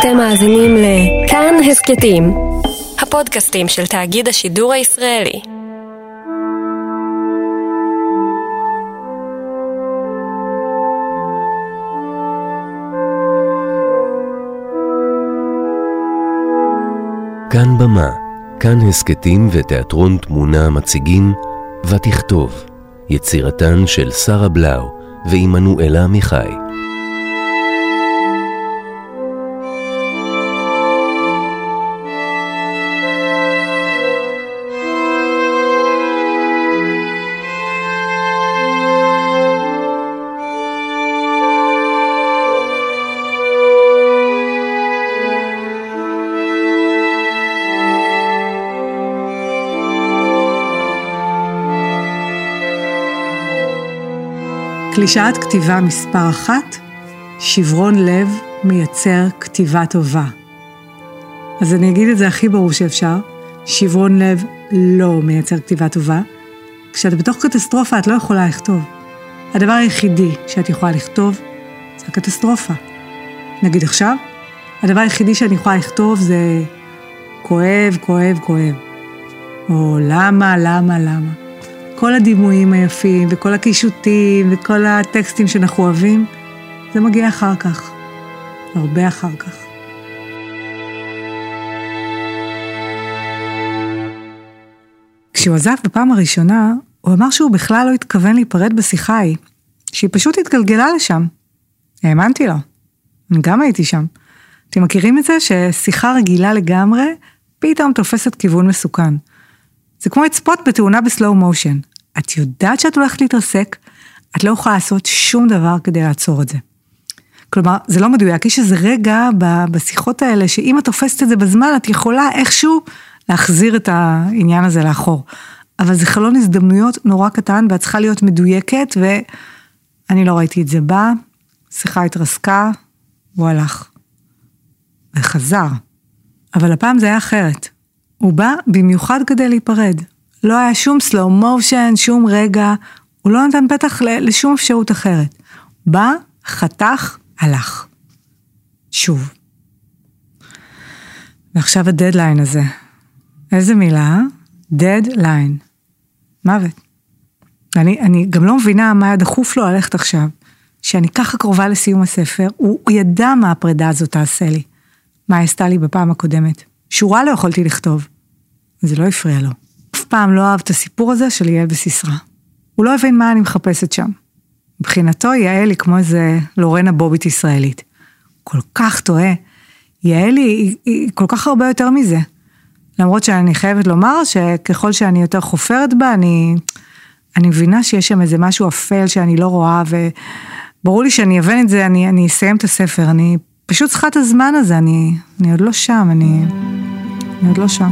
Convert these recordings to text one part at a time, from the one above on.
אתם מאזינים לכאן הסכתים, הפודקאסטים של תאגיד השידור הישראלי. כאן במה, כאן הסכתים ותיאטרון תמונה מציגים ותכתוב, יצירתן של שרה בלאו ועמנואלה עמיחי. קלישאת כתיבה מספר אחת, שברון לב מייצר כתיבה טובה. אז אני אגיד את זה הכי ברור שאפשר, שברון לב לא מייצר כתיבה טובה. כשאת בתוך קטסטרופה את לא יכולה לכתוב. הדבר היחידי שאת יכולה לכתוב זה הקטסטרופה. נגיד עכשיו, הדבר היחידי שאני יכולה לכתוב זה כואב, כואב, כואב. או למה, למה, למה. כל הדימויים היפים וכל הקישוטים וכל הטקסטים שאנחנו אוהבים, זה מגיע אחר כך, הרבה אחר כך. כשהוא עזב בפעם הראשונה, הוא אמר שהוא בכלל לא התכוון להיפרד בשיחה ההיא, שהיא פשוט התגלגלה לשם. האמנתי לו, אני גם הייתי שם. אתם מכירים את זה ששיחה רגילה לגמרי, פתאום תופסת כיוון מסוכן. זה כמו לצפות בתאונה בסלואו מושן. את יודעת שאת הולכת להתרסק, את לא יכולה לעשות שום דבר כדי לעצור את זה. כלומר, זה לא מדויק, יש איזה רגע בשיחות האלה, שאם את תופסת את זה בזמן, את יכולה איכשהו להחזיר את העניין הזה לאחור. אבל זה חלון הזדמנויות נורא קטן, ואת צריכה להיות מדויקת, ואני לא ראיתי את זה בא, שיחה התרסקה, הוא הלך. וחזר. אבל הפעם זה היה אחרת. הוא בא במיוחד כדי להיפרד. לא היה שום סלואו מושן, שום רגע, הוא לא נתן פתח לשום אפשרות אחרת. בא, חתך, הלך. שוב. ועכשיו הדדליין הזה. איזה מילה? דדליין. מוות. אני, אני גם לא מבינה מה היה דחוף לו ללכת עכשיו. שאני ככה קרובה לסיום הספר, הוא, הוא ידע מה הפרידה הזאת תעשה לי. מה היא עשתה לי בפעם הקודמת. שורה לא יכולתי לכתוב. זה לא הפריע לו. אף פעם לא אהב את הסיפור הזה של יעל וסיסרא. הוא לא הבין מה אני מחפשת שם. מבחינתו יעל היא כמו איזה לורנה בובית ישראלית. כל כך טועה. יעל היא, היא, היא כל כך הרבה יותר מזה. למרות שאני חייבת לומר שככל שאני יותר חופרת בה, אני, אני מבינה שיש שם איזה משהו אפל שאני לא רואה, וברור לי שאני אבין את זה, אני, אני אסיים את הספר, אני פשוט צריכה את הזמן הזה, אני, אני עוד לא שם, אני, אני עוד לא שם.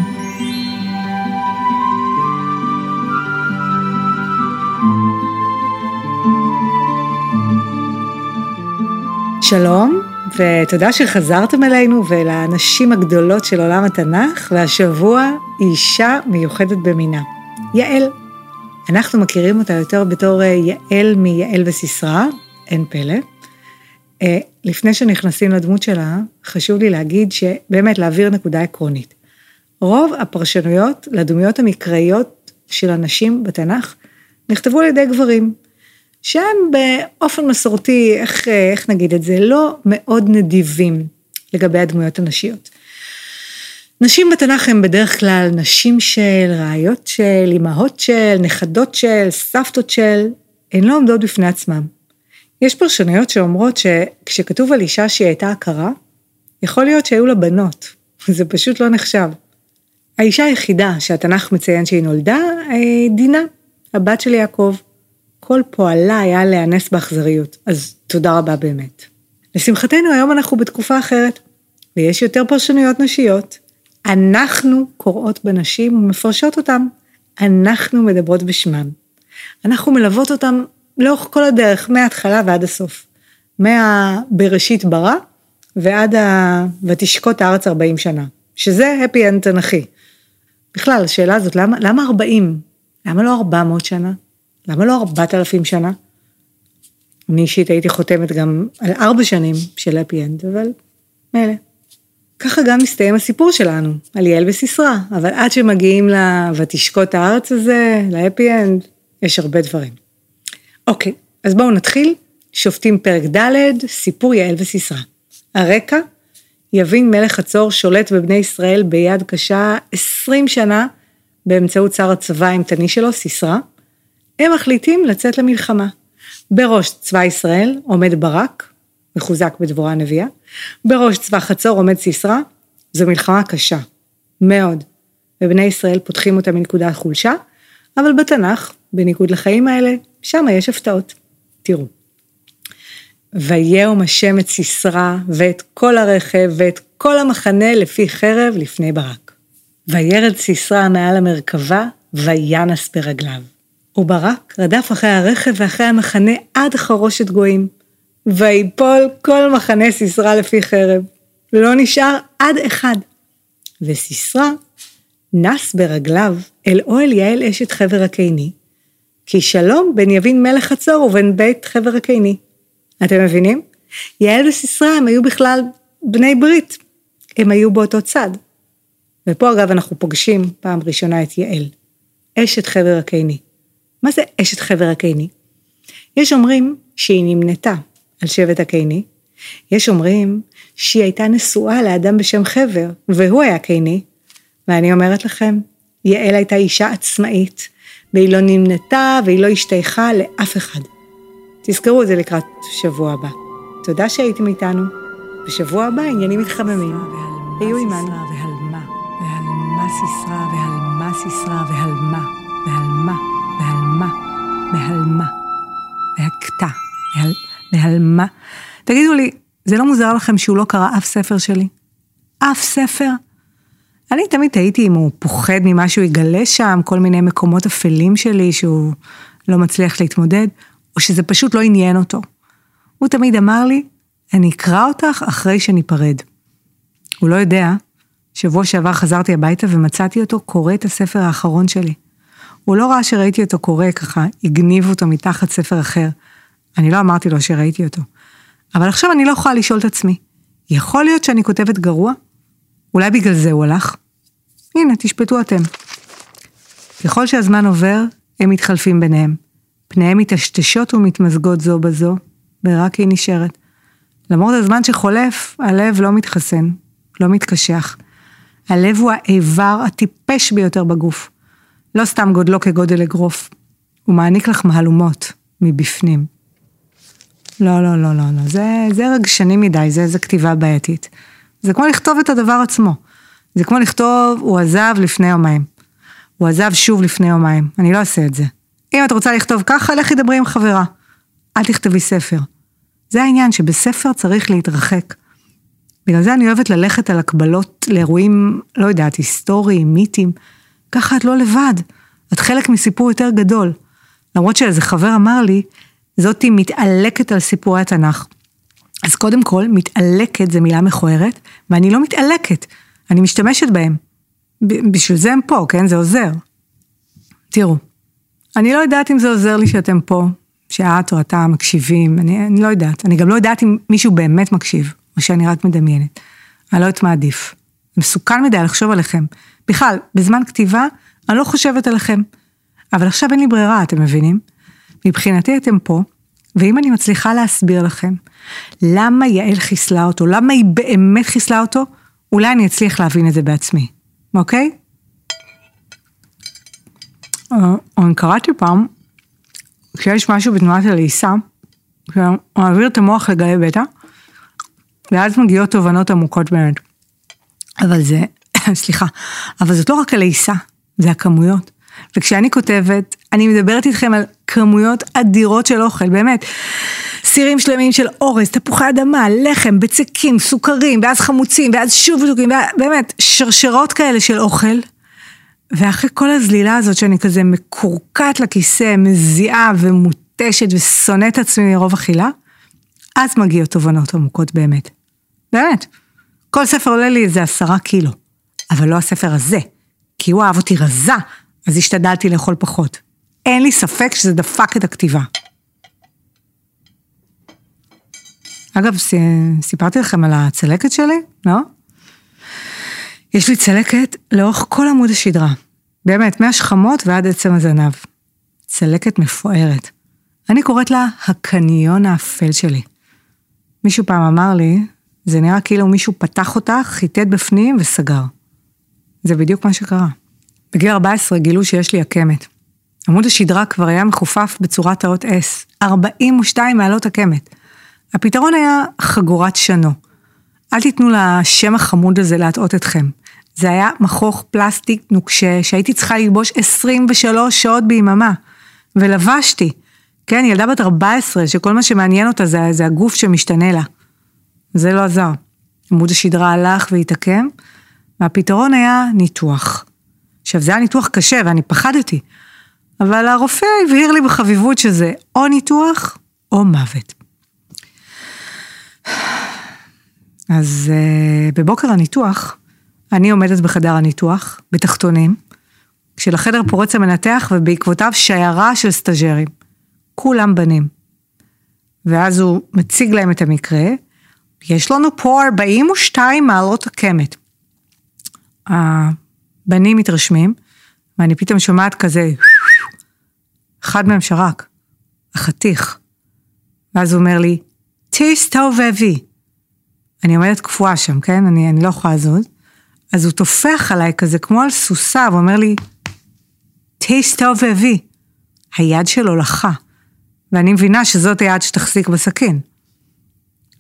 שלום, ותודה שחזרתם אלינו ולאנשים הגדולות של עולם התנ"ך, והשבוע היא אישה מיוחדת במינה, יעל. אנחנו מכירים אותה יותר בתור אה, יעל מיעל וסיסרא, אין פלא. אה, לפני שנכנסים לדמות שלה, חשוב לי להגיד שבאמת להעביר נקודה עקרונית. רוב הפרשנויות לדמויות המקראיות של הנשים בתנ"ך נכתבו על ידי גברים. שהם באופן מסורתי, איך, איך נגיד את זה, לא מאוד נדיבים לגבי הדמויות הנשיות. נשים בתנ"ך הן בדרך כלל נשים של, רעיות של, אימהות של, נכדות של, סבתות של, הן לא עומדות בפני עצמן. יש פרשנויות שאומרות שכשכתוב על אישה שהיא הייתה עקרה, יכול להיות שהיו לה בנות, זה פשוט לא נחשב. האישה היחידה שהתנ"ך מציין שהיא נולדה, דינה, הבת של יעקב. כל פועלה היה להיאנס באכזריות, אז תודה רבה באמת. לשמחתנו היום אנחנו בתקופה אחרת, ויש יותר פרשנויות נשיות. אנחנו קוראות בנשים ומפרשות אותן. אנחנו מדברות בשמן. אנחנו מלוות אותן לאורך כל הדרך, מההתחלה ועד הסוף. מהבראשית ברא ועד ה... ותשקוט הארץ 40 שנה, שזה הפי אנד תנכי. בכלל, השאלה הזאת, למה, למה 40? למה לא 400 שנה? למה לא ארבעת אלפים שנה? אני אישית הייתי חותמת גם על ארבע שנים של הפי אנד, אבל מילא. ככה גם מסתיים הסיפור שלנו, על יעל וסיסרא, אבל עד שמגיעים ל"ותשקוט הארץ" הזה, להפי אנד, יש הרבה דברים. אוקיי, אז בואו נתחיל. שופטים פרק ד', סיפור יעל וסיסרא. הרקע, יבין מלך חצור שולט בבני ישראל ביד קשה 20 שנה באמצעות שר הצבא האימתני שלו, סיסרא. הם מחליטים לצאת למלחמה. בראש צבא ישראל עומד ברק, מחוזק בדבורה הנביאה, בראש צבא חצור עומד סיסרא, זו מלחמה קשה, מאוד, ובני ישראל פותחים אותה מנקודת חולשה, אבל בתנ"ך, בניגוד לחיים האלה, שם יש הפתעות. תראו. ויהום השם את סיסרא ואת כל הרכב ואת כל המחנה לפי חרב לפני ברק. וירד סיסרא מעל המרכבה וינס ברגליו. וברק רדף אחרי הרכב ואחרי המחנה עד חרושת גויים. ויפול כל מחנה סיסרא לפי חרב, לא נשאר עד אחד. וסיסרא נס ברגליו אל אוהל יעל אשת חבר הקיני, כי שלום בין יבין מלך חצור ובין בית חבר הקיני. אתם מבינים? יעל וסיסרא הם היו בכלל בני ברית, הם היו באותו צד. ופה אגב אנחנו פוגשים פעם ראשונה את יעל, אשת חבר הקיני. מה זה אשת חבר הקיני? יש אומרים שהיא נמנתה על שבט הקיני, יש אומרים שהיא הייתה נשואה לאדם בשם חבר, והוא היה קיני, ואני אומרת לכם, יעל הייתה אישה עצמאית, והיא לא נמנתה והיא לא השתייכה לאף אחד. תזכרו את זה לקראת שבוע הבא. תודה שהייתם איתנו. בשבוע הבא עניינים מתחממים. היו עימנו. סיסרא, ועל מה סיסרא, ועל מה, ועל מה, ועל מה, ועל מה, והכתה, ועל, ועל מה. תגידו לי, זה לא מוזר לכם שהוא לא קרא אף ספר שלי? אף ספר? אני תמיד תהיתי אם הוא פוחד ממה שהוא יגלה שם, כל מיני מקומות אפלים שלי שהוא לא מצליח להתמודד, או שזה פשוט לא עניין אותו. הוא תמיד אמר לי, אני אקרא אותך אחרי שניפרד. הוא לא יודע, שבוע שעבר חזרתי הביתה ומצאתי אותו קורא את הספר האחרון שלי. הוא לא ראה שראיתי אותו קורא ככה, הגניב אותו מתחת ספר אחר. אני לא אמרתי לו שראיתי אותו. אבל עכשיו אני לא יכולה לשאול את עצמי, יכול להיות שאני כותבת גרוע? אולי בגלל זה הוא הלך? הנה, תשפטו אתם. ככל שהזמן עובר, הם מתחלפים ביניהם. פניהם מטשטשות ומתמזגות זו בזו, ורק היא נשארת. למרות הזמן שחולף, הלב לא מתחסן, לא מתקשח. הלב הוא האיבר הטיפש ביותר בגוף. לא סתם גודלו כגודל אגרוף, הוא מעניק לך מהלומות מבפנים. לא, לא, לא, לא, לא, זה, זה רגשני מדי, זה, זה כתיבה בעייתית. זה כמו לכתוב את הדבר עצמו. זה כמו לכתוב, הוא עזב לפני יומיים. הוא עזב שוב לפני יומיים. אני לא אעשה את זה. אם את רוצה לכתוב ככה, לכי דברי עם חברה. אל תכתבי ספר. זה העניין, שבספר צריך להתרחק. בגלל זה אני אוהבת ללכת על הקבלות לאירועים, לא יודעת, היסטוריים, מיתיים. ככה את לא לבד. את חלק מסיפור יותר גדול. למרות שאיזה חבר אמר לי, זאתי מתעלקת על סיפורי התנ"ך. אז קודם כל, מתעלקת זה מילה מכוערת, ואני לא מתעלקת, אני משתמשת בהם. בשביל זה הם פה, כן? זה עוזר. תראו, אני לא יודעת אם זה עוזר לי שאתם פה, שאת או אתה מקשיבים, אני, אני לא יודעת. אני גם לא יודעת אם מישהו באמת מקשיב, או שאני רק מדמיינת. אני לא יודעת מה עדיף. מסוכן מדי לחשוב עליכם. בכלל, בזמן כתיבה, אני לא חושבת עליכם. אבל עכשיו אין לי ברירה, אתם מבינים? מבחינתי אתם פה, ואם אני מצליחה להסביר לכם למה יעל חיסלה אותו, למה היא באמת חיסלה אותו, אולי אני אצליח להבין את זה בעצמי, אוקיי? אה, אני קראתי פעם, כשיש משהו בתנועת הלעיסה, שהוא מעביר את המוח לגלי בטא, ואז מגיעות תובנות עמוקות באמת. אבל זה, סליחה, אבל זאת לא רק הלעיסה, זה הכמויות. וכשאני כותבת, אני מדברת איתכם על כמויות אדירות של אוכל, באמת. סירים שלמים של אורז, תפוחי אדמה, לחם, בצקים, סוכרים, ואז חמוצים, ואז שוב בצקים, באמת, שרשרות כאלה של אוכל. ואחרי כל הזלילה הזאת שאני כזה מקורקעת לכיסא, מזיעה ומותשת ושונאת עצמי מרוב אכילה, אז מגיעות תובנות עמוקות באמת. באמת. כל ספר עולה לי איזה עשרה קילו, אבל לא הספר הזה, כי הוא אהב אותי רזה, אז השתדלתי לאכול פחות. אין לי ספק שזה דפק את הכתיבה. אגב, סיפרתי לכם על הצלקת שלי, לא? יש לי צלקת לאורך כל עמוד השדרה. באמת, מהשכמות ועד עצם הזנב. צלקת מפוארת. אני קוראת לה הקניון האפל שלי. מישהו פעם אמר לי, זה נראה כאילו מישהו פתח אותך, חיטט בפנים וסגר. זה בדיוק מה שקרה. בגיל 14 גילו שיש לי עקמת. עמוד השדרה כבר היה מחופף בצורת האות S, 42 מעלות עקמת. הפתרון היה חגורת שנו. אל תיתנו לשם החמוד הזה להטעות אתכם. זה היה מכוך פלסטיק נוקשה שהייתי צריכה ללבוש 23 שעות ביממה. ולבשתי. כן, ילדה בת 14 שכל מה שמעניין אותה זה, זה הגוף שמשתנה לה. זה לא עזר. עמוד השדרה הלך והתעקם, והפתרון היה ניתוח. עכשיו, זה היה ניתוח קשה ואני פחדתי, אבל הרופא הבהיר לי בחביבות שזה או ניתוח או מוות. אז uh, בבוקר הניתוח, אני עומדת בחדר הניתוח, בתחתונים, כשלחדר פורץ המנתח ובעקבותיו שיירה של סטאג'רים. כולם בנים. ואז הוא מציג להם את המקרה, יש לנו פה 42 מעלות עקמת. הבנים מתרשמים, ואני פתאום שומעת כזה, אחד מהם שרק, החתיך. ואז הוא אומר לי, תסתובבי. אני עומדת קפואה שם, כן? אני, אני לא יכולה לזוז. אז הוא טופח עליי כזה כמו על סוסה, ואומר לי, תסתובבי. היד שלו לחה, ואני מבינה שזאת היד שתחזיק בסכין.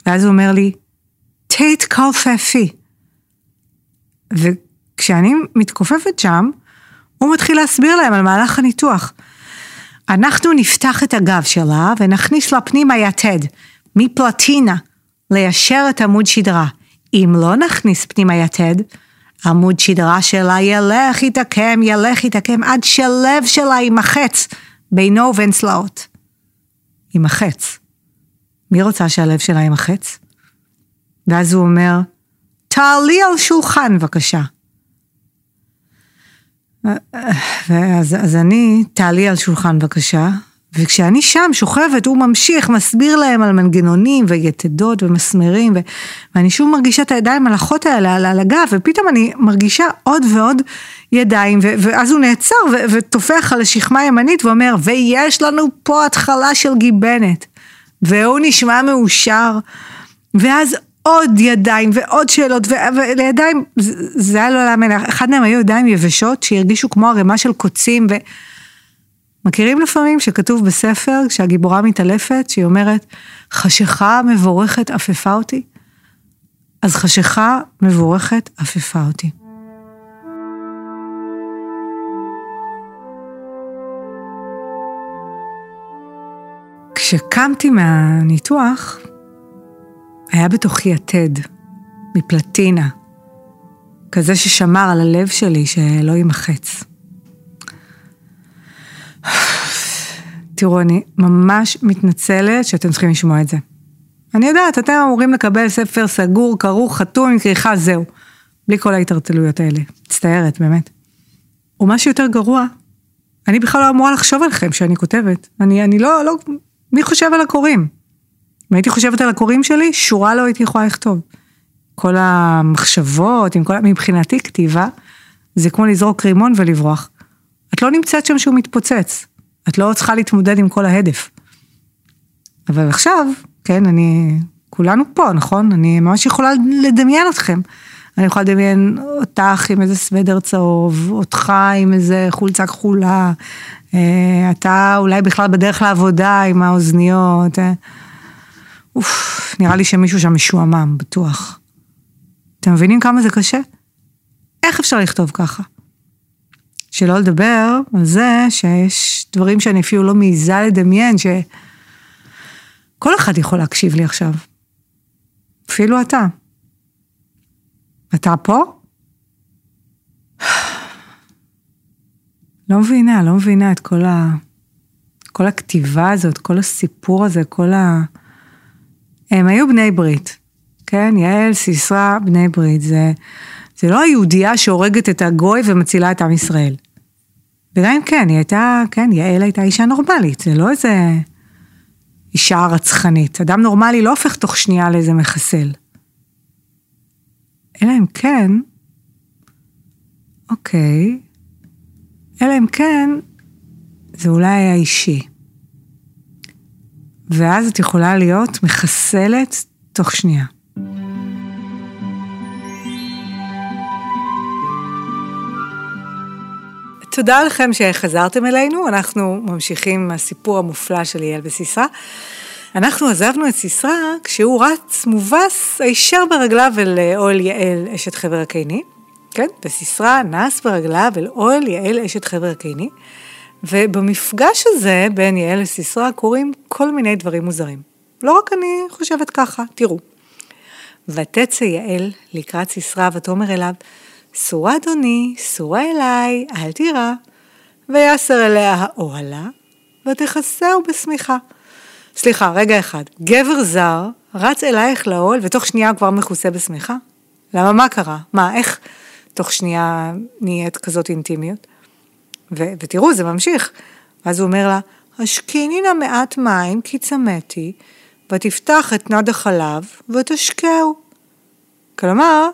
ואז הוא אומר לי, תתכופפי. וכשאני מתכופפת שם, הוא מתחיל להסביר להם על מהלך הניתוח. אנחנו נפתח את הגב שלה ונכניס לה פנימה יתד, מפלטינה, ליישר את עמוד שדרה. אם לא נכניס פנימה יתד, עמוד שדרה שלה ילך יתעקם, ילך יתעקם, עד שלב שלה יימחץ בינו ובין צלעות. יימחץ. מי רוצה שהלב שלה יימחץ? ואז הוא אומר, תעלי על שולחן בבקשה. ואז אז אני, תעלי על שולחן בבקשה, וכשאני שם שוכבת, הוא ממשיך, מסביר להם על מנגנונים ויתדות ומסמרים, ו... ואני שוב מרגישה את הידיים הלחות האלה על, על הגב, ופתאום אני מרגישה עוד ועוד ידיים, ו... ואז הוא נעצר ו... וטופח על השכמה הימנית ואומר, ויש לנו פה התחלה של גיבנת. והוא נשמע מאושר, ואז עוד ידיים ועוד שאלות, ולידיים, זה היה לא להאמין, אחד מהם היו ידיים יבשות שהרגישו כמו ערימה של קוצים, ו... מכירים לפעמים שכתוב בספר, כשהגיבורה מתעלפת, שהיא אומרת, חשיכה מבורכת עפפה אותי? אז חשיכה מבורכת עפפה אותי. כשקמתי מהניתוח, היה בתוכי יתד, מפלטינה, כזה ששמר על הלב שלי שלא יימחץ. תראו, אני ממש מתנצלת שאתם צריכים לשמוע את זה. אני יודעת, אתם אמורים לקבל ספר סגור, כרוך, חתום עם כריכה, זהו. בלי כל ההתערטלויות האלה. מצטערת, באמת. ומשהו יותר גרוע, אני בכלל לא אמורה לחשוב עליכם שאני כותבת. אני, אני לא, לא, מי חושב על הקוראים? אם הייתי חושבת על הקוראים שלי, שורה לא הייתי יכולה לכתוב. כל המחשבות, כל, מבחינתי כתיבה, זה כמו לזרוק רימון ולברוח. את לא נמצאת שם שהוא מתפוצץ. את לא צריכה להתמודד עם כל ההדף. אבל עכשיו, כן, אני, כולנו פה, נכון? אני ממש יכולה לדמיין אתכם. אני יכולה לדמיין אותך עם איזה סוודר צהוב, אותך עם איזה חולצה כחולה, אה, אתה אולי בכלל בדרך לעבודה עם האוזניות. אוף, נראה לי שמישהו שם משועמם, בטוח. אתם מבינים כמה זה קשה? איך אפשר לכתוב ככה? שלא לדבר על זה שיש דברים שאני אפילו לא מעיזה לדמיין, שכל אחד יכול להקשיב לי עכשיו. אפילו אתה. אתה פה? לא מבינה, לא מבינה את כל, ה... כל הכתיבה הזאת, כל הסיפור הזה, כל ה... הם היו בני ברית, כן? יעל, סיסרא, בני ברית. זה, זה לא היהודייה שהורגת את הגוי ומצילה את עם ישראל. וגם אם כן, היא הייתה, כן, יעל הייתה אישה נורמלית, זה לא איזה אישה רצחנית. אדם נורמלי לא הופך תוך שנייה לאיזה מחסל. אלא אם כן, אוקיי, אלא אם כן, זה אולי היה אישי. ואז את יכולה להיות מחסלת תוך שנייה. תודה לכם שחזרתם אלינו, אנחנו ממשיכים עם הסיפור המופלא של יעל וסיסרא. אנחנו עזבנו את סיסרא כשהוא רץ מובס הישר ברגליו אל אוהל יעל אשת חבר הקיני, כן, וסיסרא נס ברגליו אל אוהל יעל אשת חבר הקיני, ובמפגש הזה בין יעל לסיסרא קורים כל מיני דברים מוזרים. לא רק אני חושבת ככה, תראו. ותצא יעל לקראת סיסרא ותאמר אליו, סורה אדוני, סורה אליי, אל תירא. ויסר אליה האוהלה, ותכסהו בשמיכה. סליחה, רגע אחד. גבר זר רץ אלייך לאוהל, ותוך שנייה הוא כבר מכוסה בשמיכה? למה, מה קרה? מה, איך תוך שנייה נהיית כזאת אינטימיות? ו- ותראו, זה ממשיך. אז הוא אומר לה, השקיני נא מעט מים, כי צמאתי, ותפתח את נד החלב, ותשקהו. כלומר,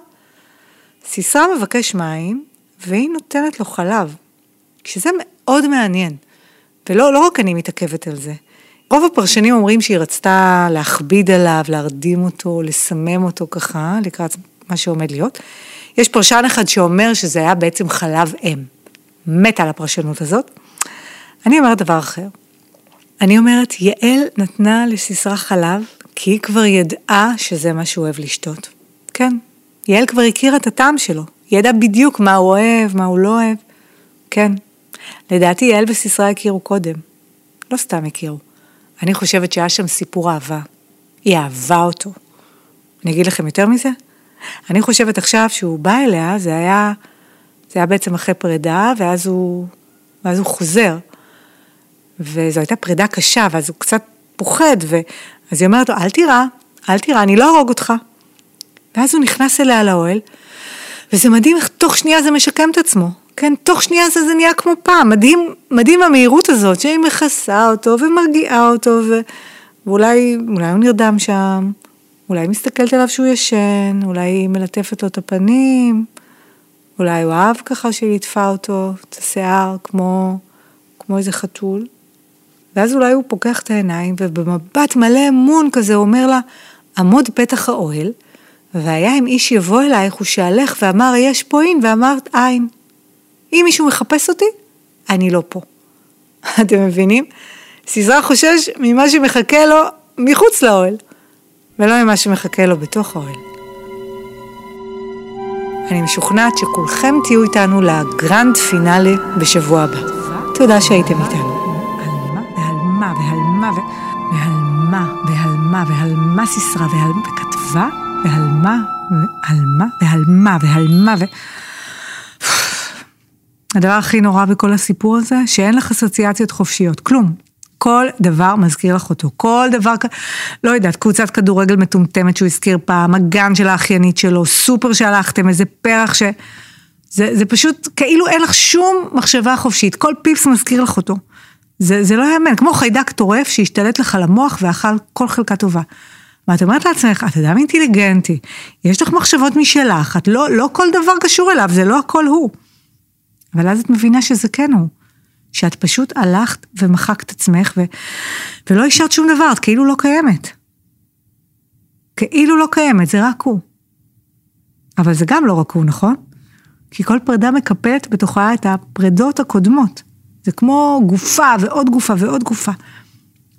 סיסרא מבקש מים, והיא נותנת לו חלב, שזה מאוד מעניין. ולא לא רק אני מתעכבת על זה. רוב הפרשנים אומרים שהיא רצתה להכביד עליו, להרדים אותו, לסמם אותו ככה, לקראת מה שעומד להיות. יש פרשן אחד שאומר שזה היה בעצם חלב אם. מת על הפרשנות הזאת. אני אומרת דבר אחר. אני אומרת, יעל נתנה לסיסרא חלב, כי היא כבר ידעה שזה מה שהוא אוהב לשתות. כן, יעל כבר הכירה את הטעם שלו, היא ידעה בדיוק מה הוא אוהב, מה הוא לא אוהב. כן, לדעתי יעל וסיסרא הכירו קודם. לא סתם הכירו. אני חושבת שהיה שם סיפור אהבה. היא אהבה אותו. אני אגיד לכם יותר מזה? אני חושבת עכשיו שהוא בא אליה, זה היה, זה היה בעצם אחרי פרידה, ואז הוא, ואז הוא חוזר. וזו הייתה פרידה קשה, ואז הוא קצת פוחד, ואז היא אומרת לו, אל תירא, אל תירא, אני לא אהרוג אותך. ואז הוא נכנס אליה לאוהל, וזה מדהים איך תוך שנייה זה משקם את עצמו. כן, תוך שנייה זה, זה נהיה כמו פעם, מדהים, מדהים המהירות הזאת, שהיא מכסה אותו ומרגיעה אותו, ו... ואולי אולי הוא נרדם שם, אולי היא מסתכלת עליו שהוא ישן, אולי היא מלטפת לו את הפנים, אולי הוא אהב ככה שהיא ליטפה אותו, את השיער, כמו, כמו איזה חתול. ואז אולי הוא פוקח את העיניים, ובמבט מלא אמון כזה הוא אומר לה, עמוד פתח האוהל, והיה אם איש יבוא אלייך ושאלך ואמר יש פה אין ואמרת אין. אם מישהו מחפש אותי, אני לא פה. אתם מבינים? סיזרא חושש ממה שמחכה לו מחוץ לאוהל, ולא ממה שמחכה לו בתוך האוהל. אני משוכנעת שכולכם תהיו איתנו לגרנד פינאלי בשבוע הבא. תודה שהייתם איתנו. על מה ועל מה ועל מה ועל מה ועל מה ועל מה סיסרא ועל וכתבה ועל מה ועל מה ועל מה ועל מה ו... הדבר הכי נורא בכל הסיפור הזה, שאין לך אסוציאציות חופשיות, כלום. כל דבר מזכיר לך אותו, כל דבר, לא יודעת, קבוצת כדורגל מטומטמת שהוא הזכיר פעם, הגן של האחיינית שלו, סופר שהלכתם, איזה פרח ש... זה, זה פשוט כאילו אין לך שום מחשבה חופשית, כל פיפס מזכיר לך אותו. זה, זה לא יאמן, כמו חיידק טורף שהשתלט לך למוח ואכל כל חלקה טובה. ואת אומרת לעצמך, את אדם אינטליגנטי, יש לך מחשבות משלך, את לא, לא כל דבר קשור אליו, זה לא הכל הוא. אבל אז את מבינה שזה כן הוא. שאת פשוט הלכת ומחקת עצמך ו... ולא השארת שום דבר, את כאילו לא קיימת. כאילו לא קיימת, זה רק הוא. אבל זה גם לא רק הוא, נכון? כי כל פרידה מקפלת בתוכה את הפרידות הקודמות. זה כמו גופה ועוד גופה ועוד גופה.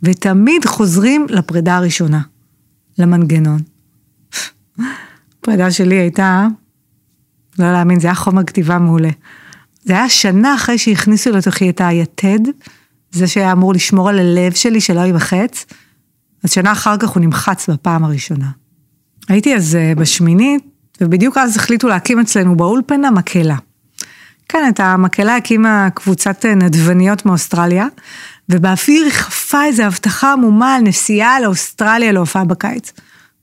ותמיד חוזרים לפרידה הראשונה, למנגנון. הפרידה שלי הייתה, לא להאמין, זה היה חומר כתיבה מעולה. זה היה שנה אחרי שהכניסו לתוכי את היתד, זה שהיה אמור לשמור על הלב שלי שלא יימחץ, אז שנה אחר כך הוא נמחץ בפעם הראשונה. הייתי אז אה, בשמינית, ובדיוק אז החליטו להקים אצלנו באולפנה מקהלה. כן, את המקהלה הקימה קבוצת אה, נדבניות מאוסטרליה, ובאוויר ריחפה איזו הבטחה עמומה על נסיעה לאוסטרליה להופעה בקיץ.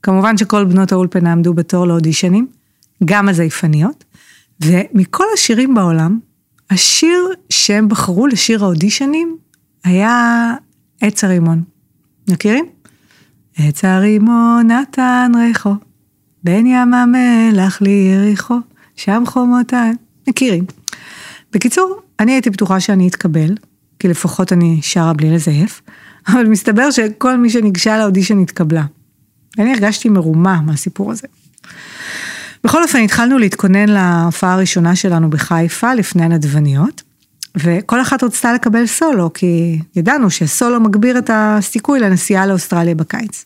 כמובן שכל בנות האולפנה עמדו בתור לאודישנים, גם הזייפניות, ומכל השירים בעולם, השיר שהם בחרו לשיר האודישנים היה עץ הרימון. מכירים? עץ הרימון נתן ריחו, בין ים המלח ליריחו, שם חומותיי. מכירים. בקיצור, אני הייתי בטוחה שאני אתקבל, כי לפחות אני שרה בלי לזייף, אבל מסתבר שכל מי שניגשה לאודישן התקבלה. ואני הרגשתי מרומה מהסיפור הזה. בכל אופן, התחלנו להתכונן להופעה הראשונה שלנו בחיפה, לפני הנדבניות, וכל אחת רצתה לקבל סולו, כי ידענו שסולו מגביר את הסיכוי לנסיעה לאוסטרליה בקיץ.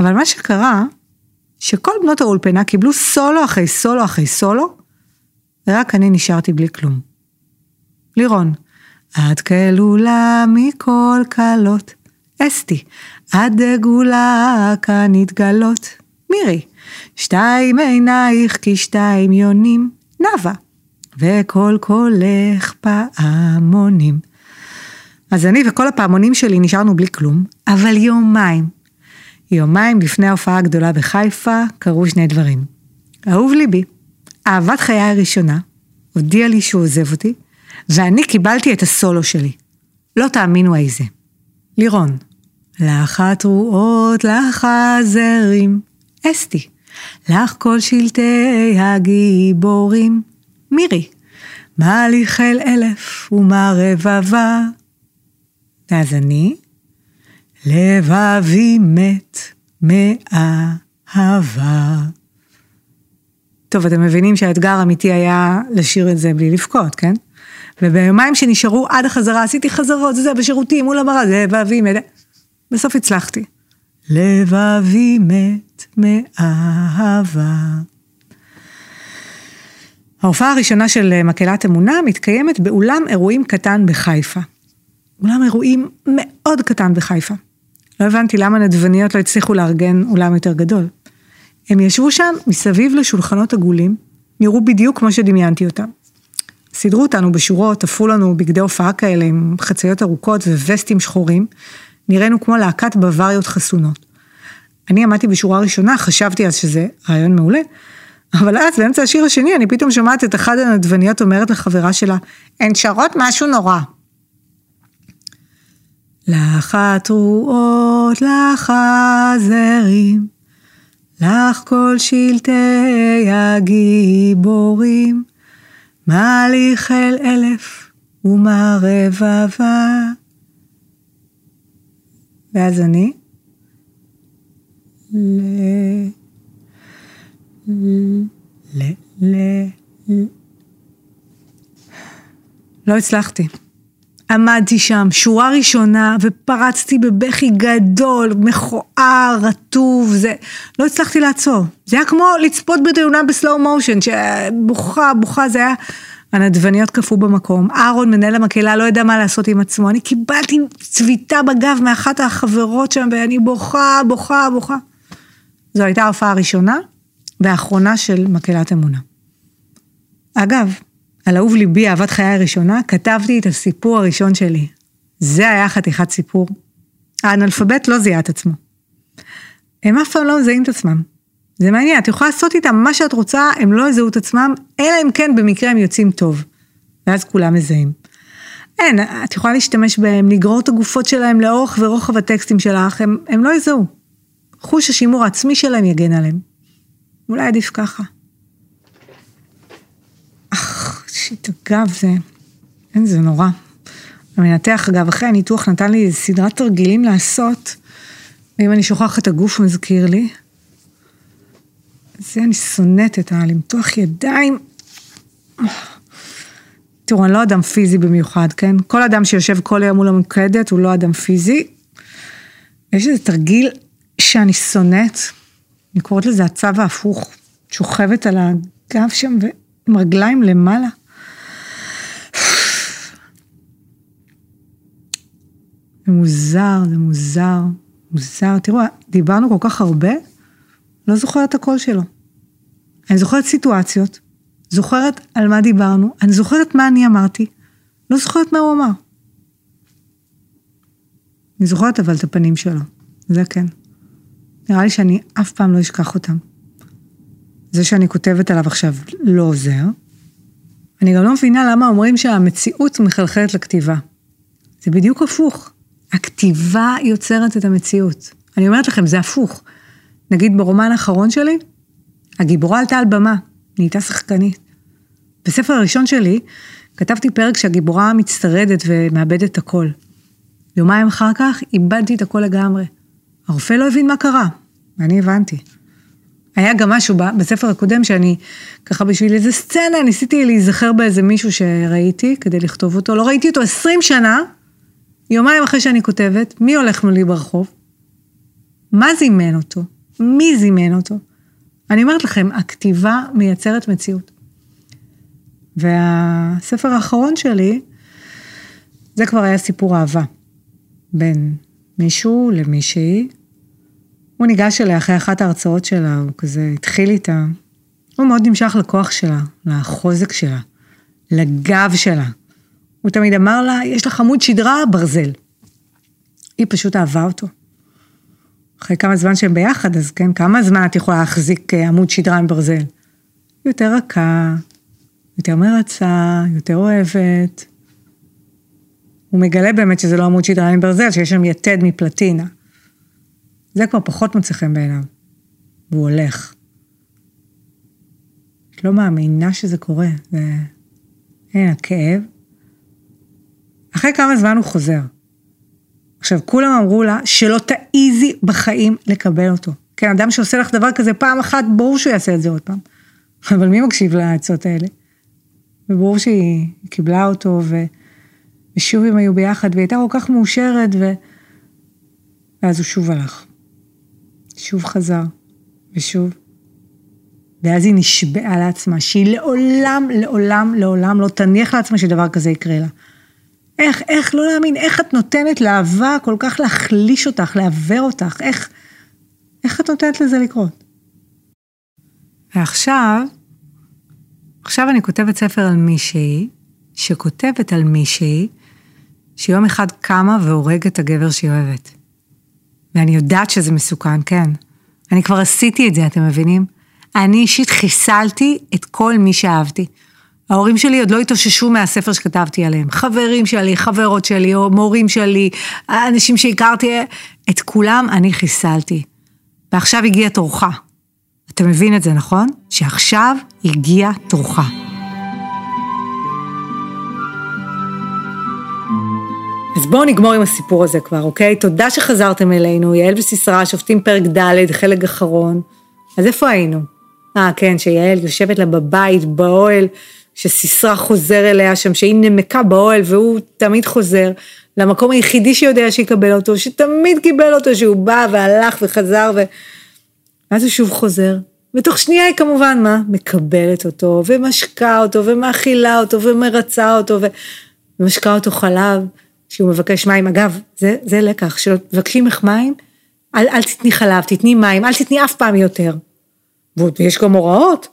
אבל מה שקרה, שכל בנות האולפנה קיבלו סולו אחרי סולו אחרי סולו, ורק אני נשארתי בלי כלום. לירון, את כלולה מכל כלות, אסתי, את דגולה כאן נתגלות. מירי, שתיים עינייך כשתיים יונים, נאווה, וכל קולך פעמונים. אז אני וכל הפעמונים שלי נשארנו בלי כלום, אבל יומיים, יומיים לפני ההופעה הגדולה בחיפה, קרו שני דברים. אהוב ליבי, אהבת חיי הראשונה, הודיע לי שהוא עוזב אותי, ואני קיבלתי את הסולו שלי. לא תאמינו איזה. לירון, לך התרועות, לך הזרים, אסתי, לך כל שלטי הגיבורים, מירי, מה לי חיל אלף ומה רבבה. ואז אני, לבבי מת מאהבה. טוב, אתם מבינים שהאתגר האמיתי היה לשיר את זה בלי לבכות, כן? וביומיים שנשארו עד החזרה, עשיתי חזרות, זה, בשירותים, מול המראה, לבבי מת. בסוף הצלחתי. לבבי מת מאהבה. ההופעה הראשונה של מקהלת אמונה מתקיימת באולם אירועים קטן בחיפה. אולם אירועים מאוד קטן בחיפה. לא הבנתי למה נדבניות לא הצליחו לארגן אולם יותר גדול. הם ישבו שם מסביב לשולחנות עגולים, נראו בדיוק כמו שדמיינתי אותם. סידרו אותנו בשורות, תפרו לנו בגדי הופעה כאלה עם חציות ארוכות ווסטים שחורים, נראינו כמו להקת בוואריות חסונות. אני עמדתי בשורה ראשונה, חשבתי אז שזה רעיון מעולה, אבל אז באמצע השיר השני אני פתאום שומעת את אחת הנדבניות אומרת לחברה שלה, הן שרות משהו נורא. לך התרועות, לך הזרים, לך כל שלטי הגיבורים, מה לי חיל אלף ומה רבבה. ואז אני, ל... ל... ל... לא הצלחתי. עמדתי שם, שורה ראשונה, ופרצתי בבכי גדול, מכוער, רטוב, זה... לא הצלחתי לעצור. זה היה כמו לצפות בתאונה בסלואו מושן, שבוכה, בוכה, זה היה... הנדבניות קפאו במקום, אהרון, מנהל המקהלה, לא ידע מה לעשות עם עצמו. אני קיבלתי צביטה בגב מאחת החברות שם, ואני בוכה, בוכה, בוכה. זו הייתה ההופעה הראשונה והאחרונה של מקהלת אמונה. אגב, על אהוב ליבי, אהבת חיי הראשונה, כתבתי את הסיפור הראשון שלי. זה היה חתיכת סיפור. האנאלפבית לא זיהה את עצמו. הם אף פעם לא מזהים את עצמם. זה מעניין, את יכולה לעשות איתם מה שאת רוצה, הם לא יזהו את עצמם, אלא אם כן במקרה הם יוצאים טוב. ואז כולם מזהים. אין, את יכולה להשתמש בהם, לגרור את הגופות שלהם לאורך ורוחב הטקסטים שלך, הם, הם לא יזהו. חוש השימור העצמי שלהם יגן עליהם. אולי עדיף ככה. אך, שיט, אגב, זה... אין, זה נורא. המנתח, אגב, אחרי הניתוח נתן לי סדרת תרגילים לעשות, ואם אני שוכחת הגוף מזכיר לי. זה אני שונאת את הלמתוח ידיים. תראו, אני לא אדם פיזי במיוחד, כן? כל אדם שיושב כל היום מול המוקדת הוא לא אדם פיזי. יש איזה תרגיל שאני שונאת, אני קוראת לזה הצו ההפוך, שוכבת על הגב שם ועם רגליים למעלה. זה מוזר, זה מוזר, מוזר. תראו, דיברנו כל כך הרבה, לא זוכרת הקול שלו. אני זוכרת סיטואציות, זוכרת על מה דיברנו, אני זוכרת מה אני אמרתי, לא זוכרת מה הוא אמר. אני זוכרת אבל את הפנים שלו, זה כן. נראה לי שאני אף פעם לא אשכח אותם. זה שאני כותבת עליו עכשיו לא עוזר. אני גם לא מבינה למה אומרים שהמציאות מחלחלת לכתיבה. זה בדיוק הפוך. הכתיבה יוצרת את המציאות. אני אומרת לכם, זה הפוך. נגיד ברומן האחרון שלי, הגיבורה עלתה על במה, נהייתה שחקנית. בספר הראשון שלי, כתבתי פרק שהגיבורה מצטרדת ומאבדת הכל. יומיים אחר כך איבדתי את הכל לגמרי. הרופא לא הבין מה קרה, ואני הבנתי. היה גם משהו בספר הקודם שאני, ככה בשביל איזה סצנה, ניסיתי להיזכר באיזה מישהו שראיתי כדי לכתוב אותו. לא ראיתי אותו 20 שנה, יומיים אחרי שאני כותבת, מי הולך מולי ברחוב? מה זימן אותו? מי זימן אותו? אני אומרת לכם, הכתיבה מייצרת מציאות. והספר האחרון שלי, זה כבר היה סיפור אהבה. בין מישהו למישהי. הוא ניגש אליה אחרי אחת ההרצאות שלה, הוא כזה התחיל איתה. הוא מאוד נמשך לכוח שלה, לחוזק שלה, לגב שלה. הוא תמיד אמר לה, יש לך עמוד שדרה, ברזל. היא פשוט אהבה אותו. אחרי כמה זמן שהם ביחד, אז כן, כמה זמן את יכולה להחזיק אה, עמוד שדרה עם ברזל? יותר רכה, יותר מרצה, יותר אוהבת. הוא מגלה באמת שזה לא עמוד שדרה עם ברזל, שיש שם יתד מפלטינה. זה כבר פחות מוצא חן בעיניו. והוא הולך. את לא מאמינה שזה קורה. זה... אין, הכאב. אחרי כמה זמן הוא חוזר. עכשיו, כולם אמרו לה שלא תעיזי בחיים לקבל אותו. כן, אדם שעושה לך דבר כזה פעם אחת, ברור שהוא יעשה את זה עוד פעם. אבל מי מקשיב לעצות האלה? וברור שהיא קיבלה אותו, ו... ושוב הם היו ביחד, והיא הייתה כל כך מאושרת, ו... ואז הוא שוב הלך. שוב חזר, ושוב. ואז היא נשבעה לעצמה שהיא לעולם, לעולם, לעולם לא תניח לעצמה שדבר כזה יקרה לה. איך, איך, לא להאמין, איך את נותנת לאהבה כל כך להחליש אותך, לעוור אותך, איך, איך את נותנת לזה לקרות? ועכשיו, עכשיו אני כותבת ספר על מישהי, שכותבת על מישהי, שיום אחד קמה והורגת את הגבר שהיא אוהבת. ואני יודעת שזה מסוכן, כן. אני כבר עשיתי את זה, אתם מבינים? אני אישית חיסלתי את כל מי שאהבתי. ההורים שלי עוד לא התאוששו מהספר שכתבתי עליהם. חברים שלי, חברות שלי, או מורים שלי, אנשים שהכרתי, את כולם אני חיסלתי. ועכשיו הגיע תורך. אתה מבין את זה, נכון? שעכשיו הגיע תורך. אז בואו נגמור עם הסיפור הזה כבר, אוקיי? תודה שחזרתם אלינו, יעל וסיסרא, שופטים פרק ד', חלק אחרון. אז איפה היינו? אה, כן, שיעל יושבת לה בבית, באוהל, שסיסרא חוזר אליה שם, שהיא נמקה באוהל והוא תמיד חוזר למקום היחידי שיודע שיקבל אותו, שתמיד קיבל אותו, שהוא בא והלך וחזר, ו... ואז הוא שוב חוזר. ותוך שנייה היא כמובן, מה? מקבלת אותו, ומשקה אותו, ומאכילה אותו, ומרצה אותו, ומשקה אותו חלב, שהוא מבקש מים. אגב, זה, זה לקח, כשמבקשים ממך מים, אל, אל תתני חלב, תתני מים, אל תתני אף פעם יותר. ויש גם הוראות,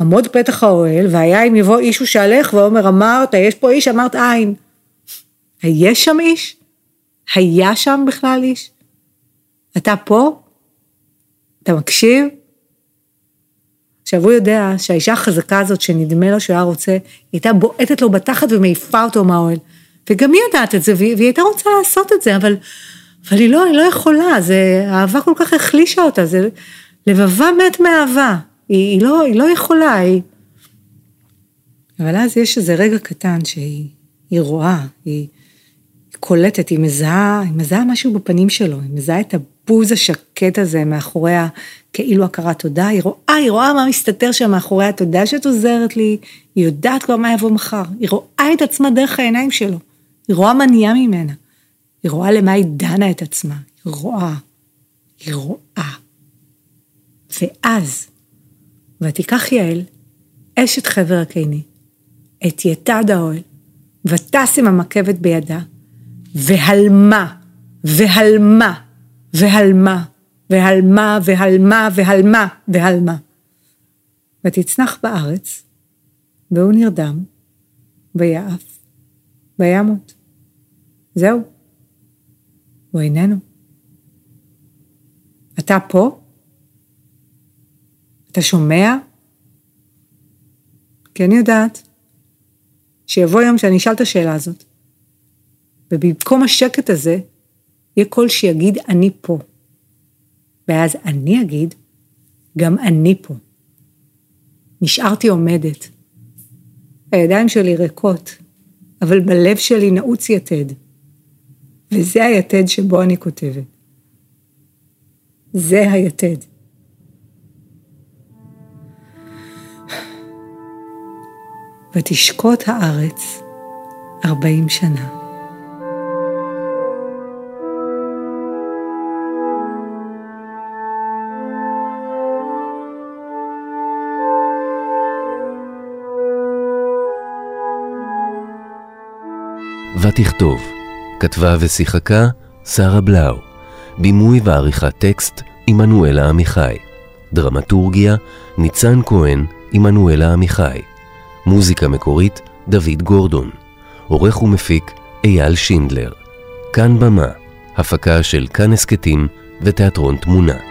עמוד פתח האוהל, והיה אם יבוא איש ושאלך, ואומר, אמרת, יש פה איש, אמרת אין. יש שם איש? היה שם בכלל איש? אתה פה? אתה מקשיב? עכשיו הוא יודע שהאישה החזקה הזאת שנדמה לו שהוא היה רוצה, היא הייתה בועטת לו בתחת ומעיפה אותו מהאוהל. וגם היא יודעת את זה, והיא, והיא הייתה רוצה לעשות את זה, אבל, אבל היא, לא, היא לא יכולה, זה, האהבה כל כך החלישה אותה, זה לבבה מת מאהבה. היא, היא, לא, היא לא יכולה, היא... אבל אז יש איזה רגע קטן שהיא רואה, היא קולטת, היא מזהה, היא מזהה משהו בפנים שלו, היא מזהה את הבוז השקט הזה מאחורי כאילו הכרת תודה, היא רואה, היא רואה מה מסתתר שם מאחורי התודה שאת עוזרת לי, היא יודעת כבר מה יבוא מחר, היא רואה את עצמה דרך העיניים שלו, היא רואה מה נהיה ממנה, היא רואה למה היא דנה את עצמה, היא רואה, היא רואה. ואז ותיקח יעל, אשת חבר הקיני, את יתד האוהל, ותש עם המקבת בידה, והלמה, והלמה, והלמה, והלמה, והלמה, והלמה, והלמה. ותצנח בארץ, והוא נרדם, ויעף, וימות. זהו, הוא איננו. אתה פה? אתה שומע? כי אני יודעת שיבוא יום שאני אשאל את השאלה הזאת, ובמקום השקט הזה, יהיה קול שיגיד אני פה. ואז אני אגיד, גם אני פה. נשארתי עומדת. הידיים שלי ריקות, אבל בלב שלי נעוץ יתד. וזה היתד שבו אני כותבת. זה היתד. ותשקוט הארץ ארבעים שנה. ותכתוב, כתבה ושיחקה שרה בלאו, בימוי ועריכת טקסט עמנואלה עמיחי, דרמטורגיה ניצן כהן עמנואלה עמיחי, מוזיקה מקורית דוד גורדון, עורך ומפיק אייל שינדלר, כאן במה, הפקה של כאן הסכתים ותיאטרון תמונה.